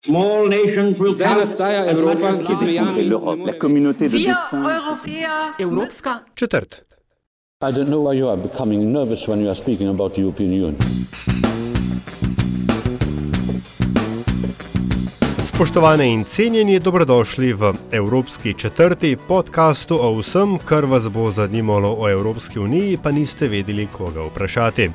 Zdaj nastaja Evropa, ki z mejami la communauté de Wir destin. Europäer Evropska Četrt. I don't know why you are becoming nervous when you are speaking about the European Union. Spoštovane in cenjeni, dobrodošli v Evropski četrti podkastu o vsem, kar vas bo zanimalo o Evropski uniji, pa niste vedeli, koga vprašati.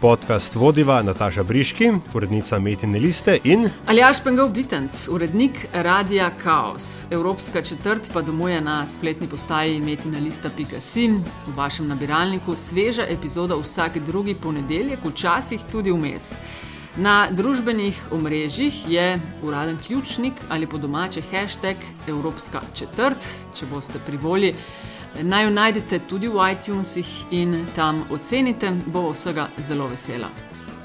Podcast vodiva Nataša Briški, urednica Metine liste in Aljaš Pengov Bitenc, urednik Radia Chaos. Evropska četrt pa domuje na spletni postaji metinalista.sin, v vašem nabiralniku sveža epizoda vsak drugi ponedeljek, včasih tudi vmes. Na družbenih omrežjih je uraden ključnik ali po domače hashtag Evropska četrt, če boste pri volji. Naj jo najdete tudi v iTunesih in tam ocenite, bo vsega zelo vesela.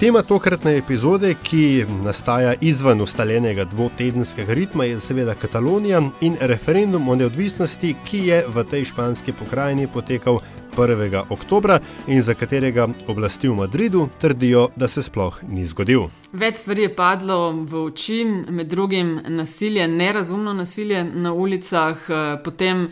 tema tokratne epizode, ki nastaja izven ustaljenega dvotedenskega ritma, je seveda Katalonija in referendum o neodvisnosti, ki je v tej španski pokrajini potekal 1. oktobra in za katerega oblasti v Madridu trdijo, da se sploh ni zgodil. Več stvari je padlo v oči, med drugim nasilje, nerazumno nasilje na ulicah, eh, potem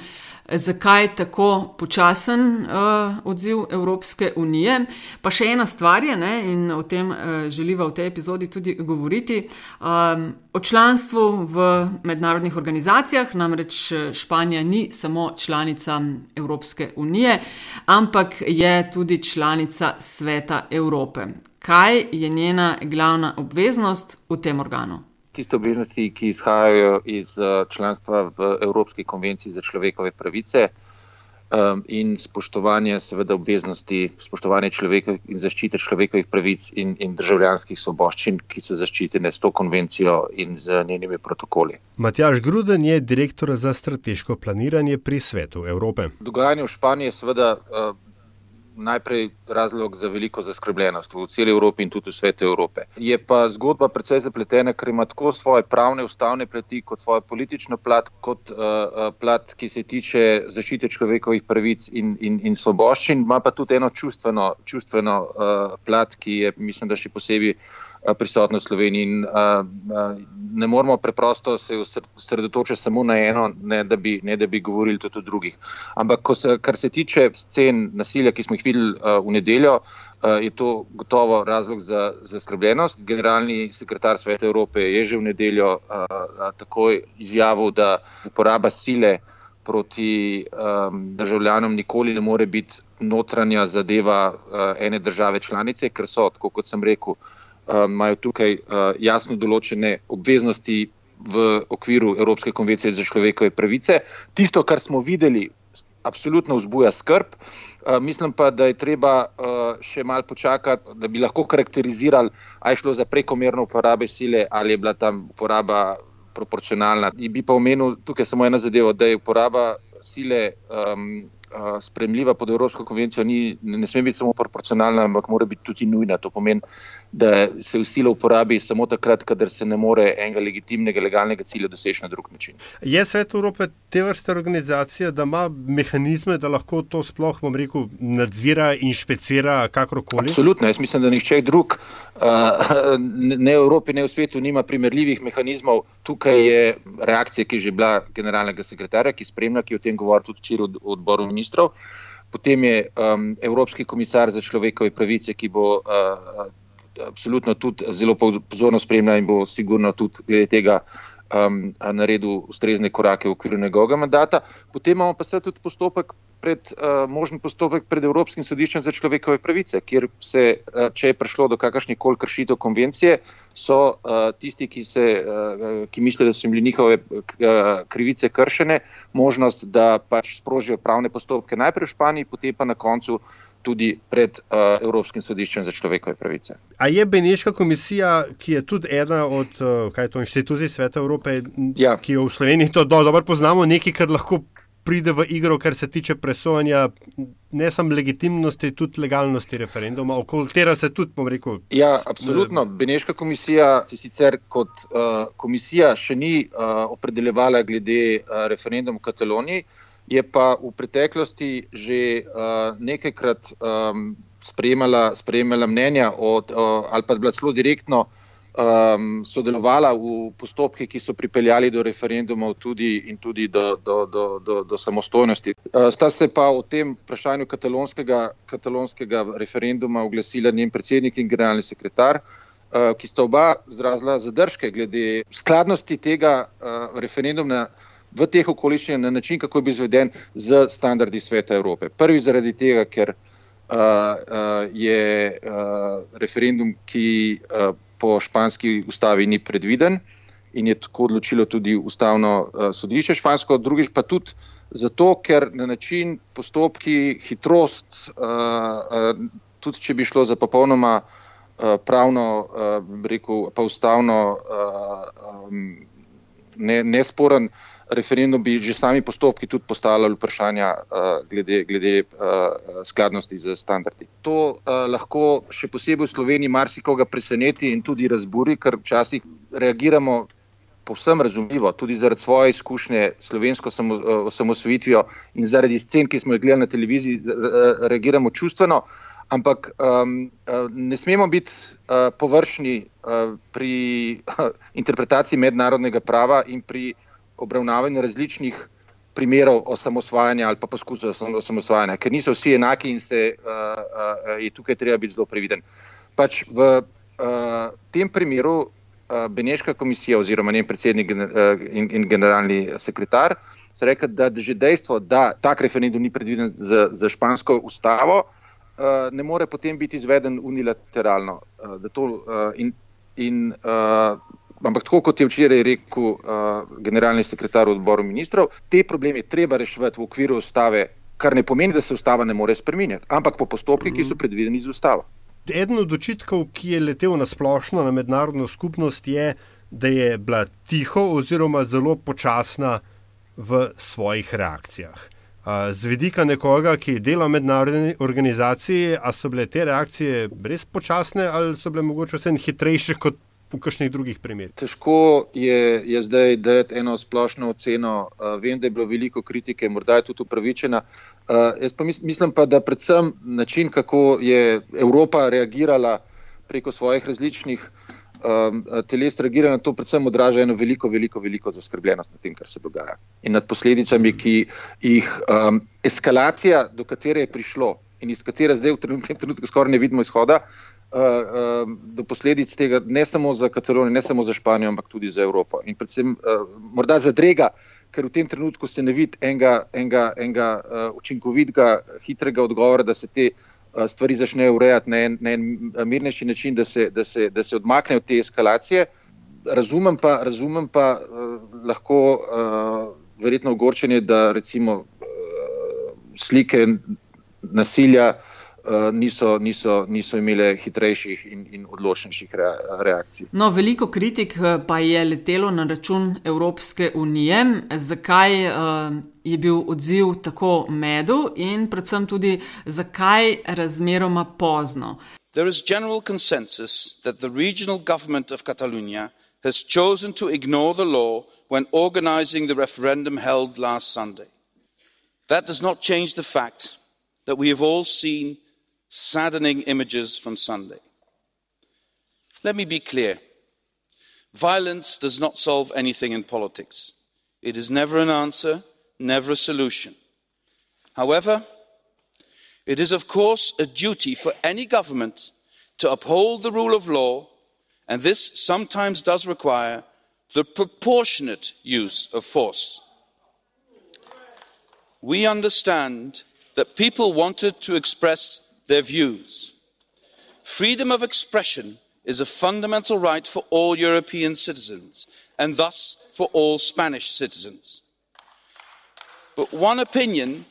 zakaj tako počasen uh, odziv Evropske unije. Pa še ena stvar je, ne, in o tem uh, želiva v tej epizodi tudi govoriti, um, o članstvu v mednarodnih organizacijah, namreč eh, Španija ni samo članica Evropske unije, ampak je tudi članica Sveta Evrope. Kaj je njena glavna obveznost v tem organu? Tiste obveznosti, ki izhajajo iz eh, članstva v Evropski konvenciji za človekove pravice um, in spoštovanje, seveda, obveznosti spoštovanja človekovih in zaščite človekovih pravic in, in državljanskih svoboščin, ki so zaščitene s to konvencijo in z njenimi protokoli. Matjaš Gruden je direktor za strateško planiranje pri Svetu Evrope. Dogajanje v Španiji je seveda uh, najprej razlog za veliko zaskrbljenost v celi Evropi in tudi v svetu Evrope. Je pa zgodba precej zapletena, ker ima tako svoje pravne, ustavne plati, kot svojo politično plat, kot uh, uh, plat, ki se tiče zaščite človekovih pravic in, in, in svoboščin, ima pa tudi eno čustveno, čustveno uh, plat, ki je, mislim, da še posebej uh, prisotna v Sloveniji. In, uh, uh, ne moramo preprosto se osredotočiti samo na eno, ne da bi, ne da bi govorili tudi o drugih. Ampak, se, kar se tiče scen nasilja, ki smo jih videli uh, v nedeljo, uh, je to gotovo razlog za zaskrbljenost. Generalni sekretar Sveta Evrope je že v nedeljo uh, takoj izjavil, da uporaba sile proti um, državljanom nikoli ne more biti notranja zadeva uh, ene države članice, ker so, tako kot sem rekel, imajo tukaj uh, jasno določene obveznosti v okviru Evropske konvencije za človekove pravice. Tisto, kar smo videli, absolutno vzbuja skrb. Uh, mislim pa, da je treba še malo počakati, da bi lahko karakterizirali, ali je šlo za prekomerno uporabo sile ali je bila tam uporaba proporcionalna. In bi pa omenil tukaj samo ena zadeva, da je uporaba sile. Um, Spremljiva pod Evropsko konvencijo ni, ne sme biti samo proporcionalna, ampak mora biti tudi nujna. To pomeni, da se v silo uporabi samo takrat, kadar se ne more enega legitimnega, legalnega cilja doseči na drug način. Je svet Evrope te vrste organizacije, da ima mehanizme, da lahko to sploh, bom rekel, nadzira, inšpecira, kakorkoli? Absolutno. Jaz mislim, da nihče drug, ne v Evropi, ne v svetu, nima primerljivih mehanizmov. Tukaj je reakcija, ki je že bila generalnega sekretarja, ki spremlja, ki je o tem govoril tudi včeraj v odboru ministrov. Potem je um, Evropski komisar za človekove pravice, ki bo uh, absolutno tudi zelo pozorno spremljal in bo sigurno tudi glede tega um, naredil ustrezne korake v okviru njegovega mandata. Potem imamo pa se tudi postopek. Pred, uh, možen postopek pred Evropskim sodiščem za človekove pravice, kjer se, uh, če je prišlo do kakršnih koli kršitev konvencije, so uh, tisti, ki, se, uh, ki mislijo, da so jim njihove uh, krivice kršene, možnost, da pač sprožijo pravne postopke najprej v Španiji, potem pa na koncu tudi pred uh, Evropskim sodiščem za človekove pravice. A je Beneška komisija, ki je tudi ena od uh, to, inštitucij Sveta Evrope, ja. ki jo v Sloveniji to do, dobro poznamo, nekaj, kar lahko pride v igro, kar se tiče presojanja ne samo legitimnosti, tudi legalnosti referenduma, okoli tega se tudi, bom rekel. Ja, absolutno. Beneška komisija se sicer kot uh, komisija še ni uh, opredeljevala glede uh, referenduma v Kataloniji, je pa v preteklosti že uh, nekajkrat um, sprejemala, sprejemala mnenja od, uh, ali pa bila celo direktno um, sodelovala v postopke, ki so pripeljali do referendumov tudi in tudi do, do, do, do, do samostojnosti. Uh, sta se pa o tem vprašanju katalonskega, katalonskega referenduma oglasila njen predsednik in generalni sekretar, uh, ki sta oba izrazila zadržke glede skladnosti tega uh, referenduma. V teh okoliščinah na način, kako je bil izveden z standardi sveta Evrope. Prvi zaradi tega, ker uh, uh, je uh, referendum, ki uh, po španski ustavi ni predviden in je tako odločilo tudi ustavno uh, sodišče špansko, drugič pa tudi zato, ker na način postopki, hitrost, uh, uh, tudi če bi šlo za popolnoma pravno, rekel, pa ustavno ne, nesporen, referendum bi že sami postopki tudi postavljali vprašanja uh, glede, glede uh, skladnosti z standardi. To uh, lahko še posebej v Sloveniji marsikoga preseneti in tudi razburi, ker včasih reagiramo povsem razumljivo, tudi zaradi svoje izkušnje slovensko samo, uh, osamosvojitvijo in zaradi scen, ki smo jih gledali na televiziji, uh, reagiramo čustveno. Ampak um, ne smemo biti uh, površni uh, pri uh, interpretaciji mednarodnega prava in pri uh, obravnavanje različnih primerov osamosvajanja ali pa poskusov osamosvajanja, ker niso vsi enaki in se uh, uh, je tukaj treba biti zelo previden. Pač v uh, tem primeru uh, Beneška komisija oziroma njen predsednik uh, in, in generalni sekretar so rekli, da že dejstvo, da tak referendum ni predviden za, za špansko ustavo, uh, ne more potem biti izveden unilateralno. Uh, to, uh, in, in, uh, Ampak, tako kot je včeraj rekel uh, generalni sekretar odboru ministrov, te probleme treba reševati v okviru ustave, kar ne pomeni, da se ustava ne more spremeniti, ampak po postopkih, ki so mhm. predvideni z ustavo. Eden od očitkov, ki je letel na splošno na mednarodno skupnost, je, da je bila tiho oziroma zelo počasna v svojih reakcijah. Z vidika nekoga, ki dela v mednarodni organizaciji, ali so bile te reakcije res počasne ali so bile mogoče vse hitrejše kot v kakšnih drugih primerih? Težko je, je zdaj dati eno splošno oceno. Uh, vem, da je bilo veliko kritike, morda je tudi upravičena. Uh, jaz pa mis, mislim pa, da predvsem način, kako je Evropa reagirala preko svojih različnih um, teles, reagirala na to, predvsem odraža eno veliko, veliko, veliko zaskrbljenost nad tem, kar se dogaja in nad posledicami, ki jih um, eskalacija, do katere je prišlo in iz katere zdaj v trenutnem trenutku skoraj ne vidimo izhoda. Uh, do posledic tega, ne samo za Katalonijo, ne samo za Španijo, ampak tudi za Evropo. In predvsem, uh, morda zadrega, ker v tem trenutku se ne vidi enega, enega, enega uh, učinkovitega, hitrega odgovora, da se te uh, stvari začnejo urejati na en, na en mirnejši način, da se, da, se, da se odmaknejo te eskalacije. Razumem pa, razumem pa uh, lahko uh, verjetno ogorčenje, da recimo uh, slike nasilja. Eh, niso, niso, niso imele hitrejših in, in odločnejših reakcij. No, veliko kritik eh, pa je letelo na račun Evropske unije, zakaj uh, je bil odziv tako medu in predvsem tudi zakaj razmeroma pozno. There is general consensus that the regional government of Catalonia has chosen to ignore the law when organizing the referendum held last Sunday. That does not change the fact that we have all seen saddening images from Sunday. Let me be clear violence does not solve anything in politics. It is never an answer, never a solution. However, it is, of course, a duty for any government to uphold the rule of law, and this sometimes does require the proportionate use of force. We understand that people wanted to express their views. Freedom of expression is a fundamental right for all European citizens and thus for all Spanish citizens. But one opinion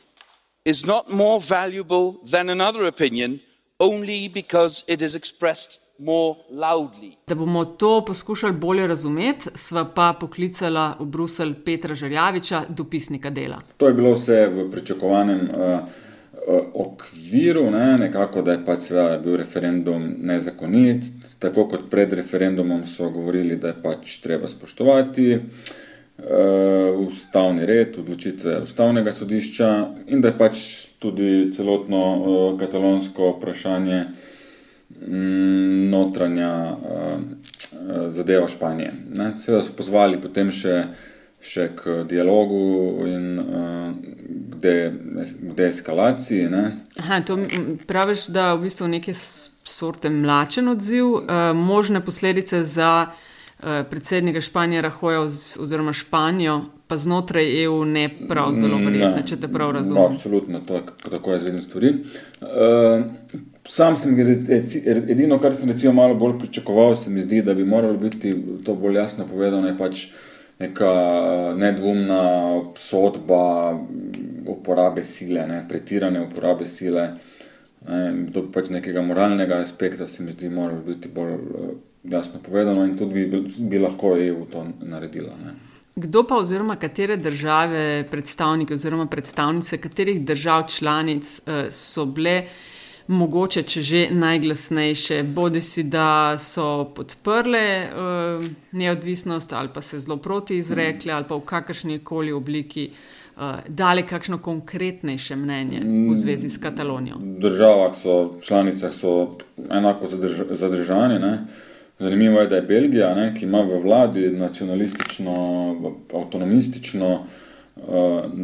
is not more valuable than another opinion only because it is expressed more loudly. Da bomo to poskušali bolje razumeti, sva pa poklicala v Bruselj Petra Žerjaviča, dopisnika dela. To je bilo vse v pričakovanem uh, okviru, ne, nekako, da je pač seveda bil referendum nezakonit, tako kot pred referendumom so govorili, da je pač treba spoštovati uh, ustavni red, odločitve ustavnega sodišča in da je pač tudi celotno uh, katalonsko vprašanje mm, notranja uh, zadeva Španije. Ne. Seveda so pozvali potem še, še k dialogu in uh, k, de, k deeskalaciji. Ne. Aha, to praviš, da v bistvu neke sorte mlačen odziv, uh, možne posledice za uh, predsednika Španije Rahoja oziroma Španijo, pa znotraj EU ne prav zelo verjetno, če te prav razumem. No, absolutno, to je tako jaz vidim stvari. Uh, sam sem, edino, kar sem recimo malo bolj pričakoval, se mi zdi, da bi moralo biti to bolj jasno povedano, je pač neka nedvomna sodba uporabe sile, ne, pretirane uporabe sile. Do pač nekega moralnega aspekta se mi zdi, moralo biti bolj jasno povedano in tudi bi, bi lahko EU to naredila. Ne. Kdo pa oziroma katere države, predstavniki oziroma predstavnice, katerih držav članic uh, so bile mogoče, če že najglasnejše, bodi si da so podprle uh, neodvisnost ali pa se zelo proti izrekle ali pa v kakršni koli obliki uh, dali kakšno konkretnejše mnenje v zvezi s Katalonijo. V državah so, članicah so enako zadrž zadržani. Ne? Zanimivo je, da je Belgija, ne, ki ima v vladi nacionalistično, avtonomistično uh,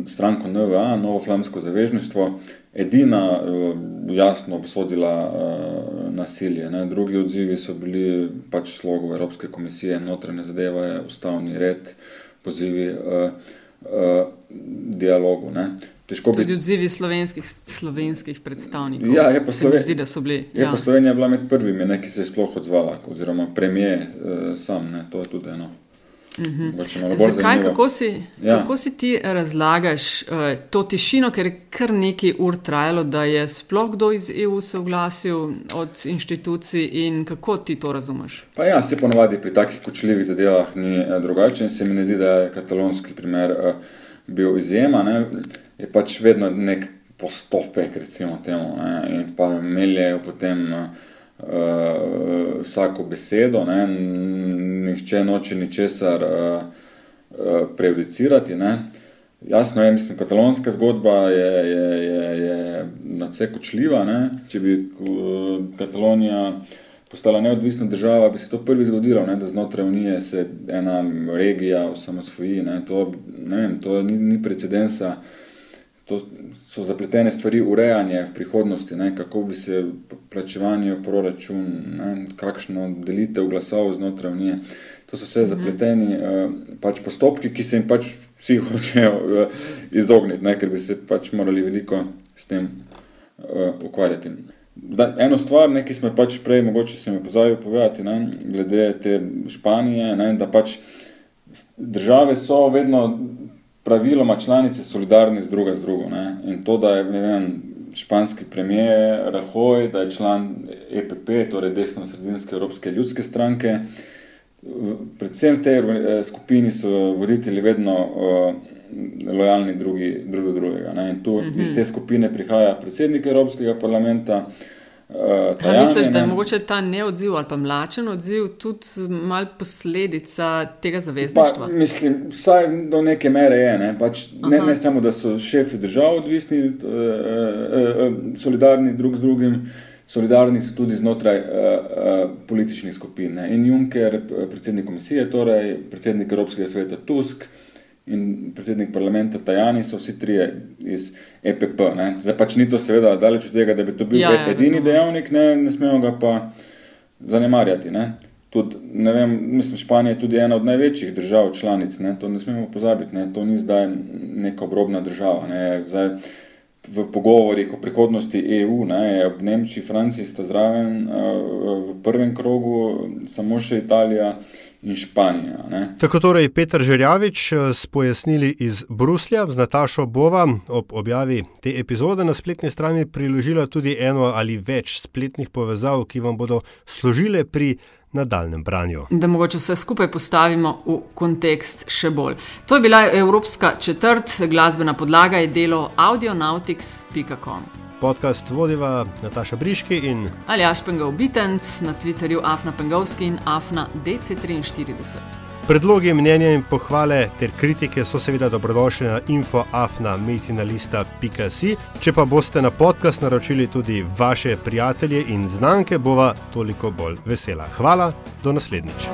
stranko NVA, Novo Flamsko zavežništvo, edina uh, jasno obsodila uh, nasilje. Ne. Drugi odzivi so bili pač slogo Evropske komisije, notranje zadeve, ustavni red, pozivi uh, uh, dialogu. Ne. Težko Tudi bi... odzivi slovenskih, slovenskih predstavnikov. Ja, je pa, Sloven... zdi, da so bili. Je ja. pa Slovenija bila med prvimi, ne, ki se je sploh odzvala, oziroma premije uh, sam. Ne, to je tudi eno. Mhm. Zakaj, kako si, ja. kako si ti razlagaš uh, to tišino, ker je kar nekaj ur trajalo, da je sploh kdo iz EU se oglasil od inštitucij in kako ti to razumeš? Pa ja, se ponovadi pri takih kočljivih zadevah ni uh, drugače in se mi ne zdi, da je katalonski primer uh, bil izjema. Ne je pač vedno nek postopek, recimo temu, ne, in pa meljejo potem uh, vsako besedo, ne, nihče noče ničesar uh, uh, prejudicirati. Ne. Jasno je, mislim, katalonska zgodba je, je, je, je na vse kočljiva. Ne. Če bi uh, Katalonija postala neodvisna država, bi se to prvi zgodilo, ne, da znotraj Unije se ena regija osamosvoji. To, ne vem, to ni, ni precedensa. To so zapletene stvari, urejanje v prihodnosti, ne, kako bi se plačevanje v proračun, ne, kakšno delitev glasov znotraj unije. To so vse mhm. zapleteni uh, pač postopki, ki se jim pač vsi hočejo uh, izogniti, ne, ker bi se pač morali veliko s tem uh, ukvarjati. Da, eno stvar, ne, ki smo pač prej, mogoče se mi pozabil povedati, ne, glede te Španije, ne, da pač države so vedno praviloma članice solidarni z druga z drugo. Ne? In to, da je vem, španski premijer Rahoj, da je član EPP, torej desno-sredinske Evropske ljudske stranke, predvsem te eh, skupini so voditelji vedno uh, lojalni drugi, drugi do drugega. Ne? In tu mm -hmm. iz te skupine prihaja predsednik Evropskega parlamenta, uh, Uh, tajani, misliš, da je mogoče ta neodziv ali pa mlačen odziv tudi malo posledica tega zavezništva? Pa, mislim, vsaj do neke mere je. Ne? Pač ne, ne samo, da so šefi držav odvisni, uh, uh, uh, solidarni drug z drugim, solidarni so tudi znotraj uh, uh, političnih skupin. Ne? In Juncker, predsednik komisije, torej predsednik Evropskega sveta Tusk. Uh, in predsednik parlamenta Tajani so vsi trije iz EPP. Ne. Zdaj pač ni to seveda daleč od tega, da bi to bil ja, ja, edini razumem. dejavnik, ne, ne smemo ga pa zanemarjati. Ne. Tud, ne vem, mislim, Španija je tudi ena od največjih držav članic, ne, to ne smemo pozabiti, ne, to ni zdaj neka obrobna država. Ne, zdaj, v pogovorih o prihodnosti EU, ne, ob Nemčiji, Franciji sta zraven v prvem krogu, samo še Italija in Španija. Ne. Tako torej Petr Žerjavič eh, s pojasnili iz Bruslja, z Natašo Bova ob objavi te epizode na spletni strani priložila tudi eno ali več spletnih povezav, ki vam bodo služile pri nadaljem branju. Da mogoče vse skupaj postavimo v kontekst še bolj. To je bila Evropska četrt, glasbena podlaga je delo audionautics.com. Podcast vodiva Nataša Briški in Aljaš Pengal Bitens na Twitterju Afna Pengalski in Afna DC43. Predlogi, mnenja in pohvale ter kritike so seveda dobrodošli na infoafna.metinalista.si. Če pa boste na podcast naročili tudi vaše prijatelje in znanke, bova toliko bolj vesela. Hvala, do naslednjič.